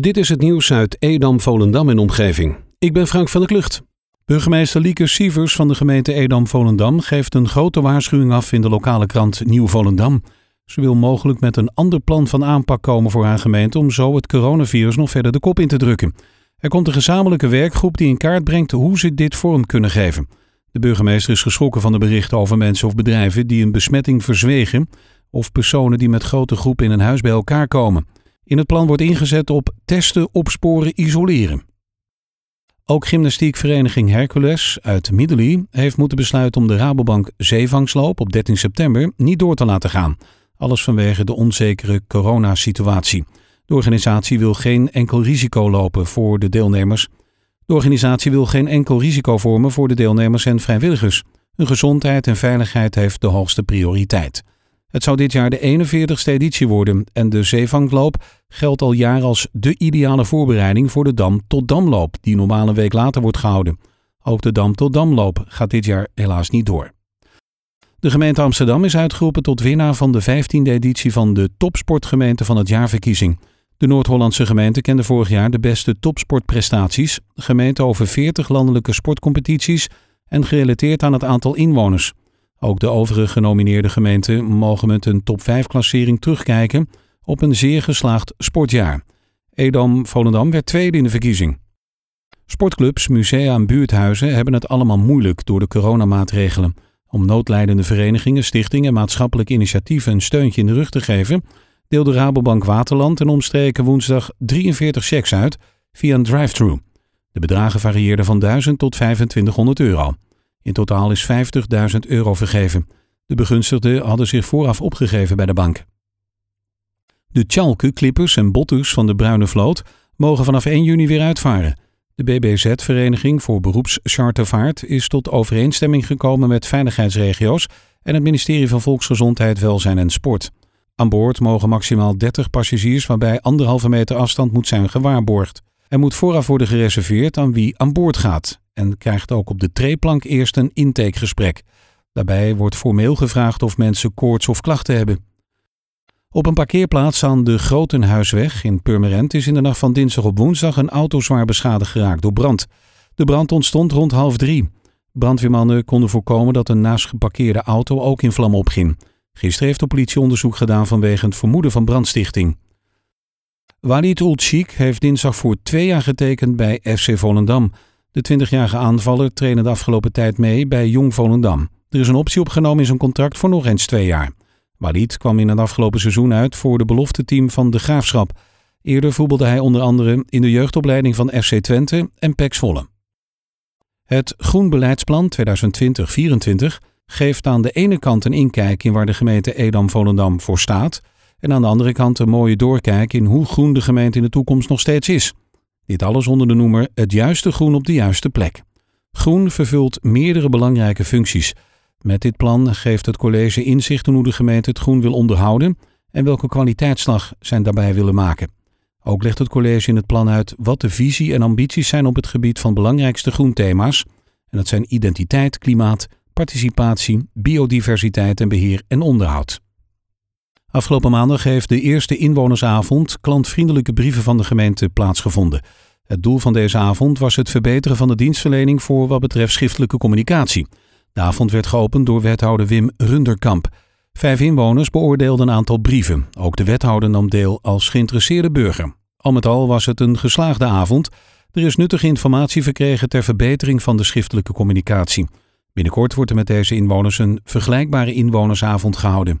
Dit is het nieuws uit Edam, Volendam en omgeving. Ik ben Frank van der Klucht. Burgemeester Lieke Sievers van de gemeente Edam-Volendam geeft een grote waarschuwing af in de lokale krant Nieuw Volendam. Ze wil mogelijk met een ander plan van aanpak komen voor haar gemeente om zo het coronavirus nog verder de kop in te drukken. Er komt een gezamenlijke werkgroep die in kaart brengt hoe ze dit vorm kunnen geven. De burgemeester is geschrokken van de berichten over mensen of bedrijven die een besmetting verzwegen of personen die met grote groepen in een huis bij elkaar komen. In het plan wordt ingezet op testen, opsporen, isoleren. Ook gymnastiekvereniging Hercules uit Middelie heeft moeten besluiten om de Rabobank zeevangsloop op 13 september niet door te laten gaan. Alles vanwege de onzekere coronasituatie. De organisatie wil geen enkel risico lopen voor de deelnemers. De organisatie wil geen enkel risico vormen voor de deelnemers en vrijwilligers. Hun gezondheid en veiligheid heeft de hoogste prioriteit. Het zou dit jaar de 41ste editie worden en de zeevangloop geldt al jaren als de ideale voorbereiding voor de Dam tot Damloop, die normaal een week later wordt gehouden. Ook de Dam tot Damloop gaat dit jaar helaas niet door. De gemeente Amsterdam is uitgeroepen tot winnaar van de 15e editie van de Topsportgemeente van het Jaarverkiezing. De Noord-Hollandse gemeente kende vorig jaar de beste topsportprestaties, gemeente over 40 landelijke sportcompetities en gerelateerd aan het aantal inwoners. Ook de overige genomineerde gemeenten mogen met een top 5 klassering terugkijken op een zeer geslaagd sportjaar. Edam Volendam werd tweede in de verkiezing. Sportclubs, musea en buurthuizen hebben het allemaal moeilijk door de coronamaatregelen. Om noodlijdende verenigingen, stichtingen en maatschappelijk initiatieven een steuntje in de rug te geven, deelde Rabobank Waterland en omstreken woensdag 43 checks uit via een drive-thru. De bedragen varieerden van 1000 tot 2500 euro. In totaal is 50.000 euro vergeven. De begunstigden hadden zich vooraf opgegeven bij de bank. De Tjalke, Klippers en Botters van de Bruine Vloot mogen vanaf 1 juni weer uitvaren. De BBZ-vereniging voor beroepschartervaart is tot overeenstemming gekomen met veiligheidsregio's en het ministerie van Volksgezondheid, Welzijn en Sport. Aan boord mogen maximaal 30 passagiers waarbij anderhalve meter afstand moet zijn gewaarborgd. Er moet vooraf worden gereserveerd aan wie aan boord gaat en krijgt ook op de treeplank eerst een intakegesprek. Daarbij wordt formeel gevraagd of mensen koorts of klachten hebben. Op een parkeerplaats aan de Grotenhuisweg in Purmerend is in de nacht van dinsdag op woensdag een auto zwaar beschadigd geraakt door brand. De brand ontstond rond half drie. Brandweermannen konden voorkomen dat een naast geparkeerde auto ook in vlammen opging. Gisteren heeft de politie onderzoek gedaan vanwege het vermoeden van brandstichting. Walid Ulchik heeft dinsdag voor twee jaar getekend bij FC Volendam. De 20-jarige aanvaller trainde de afgelopen tijd mee bij Jong Volendam. Er is een optie opgenomen in zijn contract voor nog eens twee jaar. Walid kwam in het afgelopen seizoen uit voor de belofteteam van de Graafschap. Eerder voetbalde hij onder andere in de jeugdopleiding van FC Twente en PEC Zwolle. Het Groen Beleidsplan 2020-24 geeft aan de ene kant een inkijk in waar de gemeente Edam-Volendam voor staat en aan de andere kant een mooie doorkijk in hoe groen de gemeente in de toekomst nog steeds is. Dit alles onder de noemer het juiste groen op de juiste plek. Groen vervult meerdere belangrijke functies. Met dit plan geeft het college inzicht in hoe de gemeente het groen wil onderhouden en welke kwaliteitsslag zij daarbij willen maken. Ook legt het college in het plan uit wat de visie en ambities zijn op het gebied van belangrijkste groenthema's. En dat zijn identiteit, klimaat, participatie, biodiversiteit en beheer en onderhoud. Afgelopen maandag heeft de eerste inwonersavond klantvriendelijke brieven van de gemeente plaatsgevonden. Het doel van deze avond was het verbeteren van de dienstverlening voor wat betreft schriftelijke communicatie. De avond werd geopend door wethouder Wim Runderkamp. Vijf inwoners beoordeelden een aantal brieven. Ook de wethouder nam deel als geïnteresseerde burger. Al met al was het een geslaagde avond. Er is nuttige informatie verkregen ter verbetering van de schriftelijke communicatie. Binnenkort wordt er met deze inwoners een vergelijkbare inwonersavond gehouden.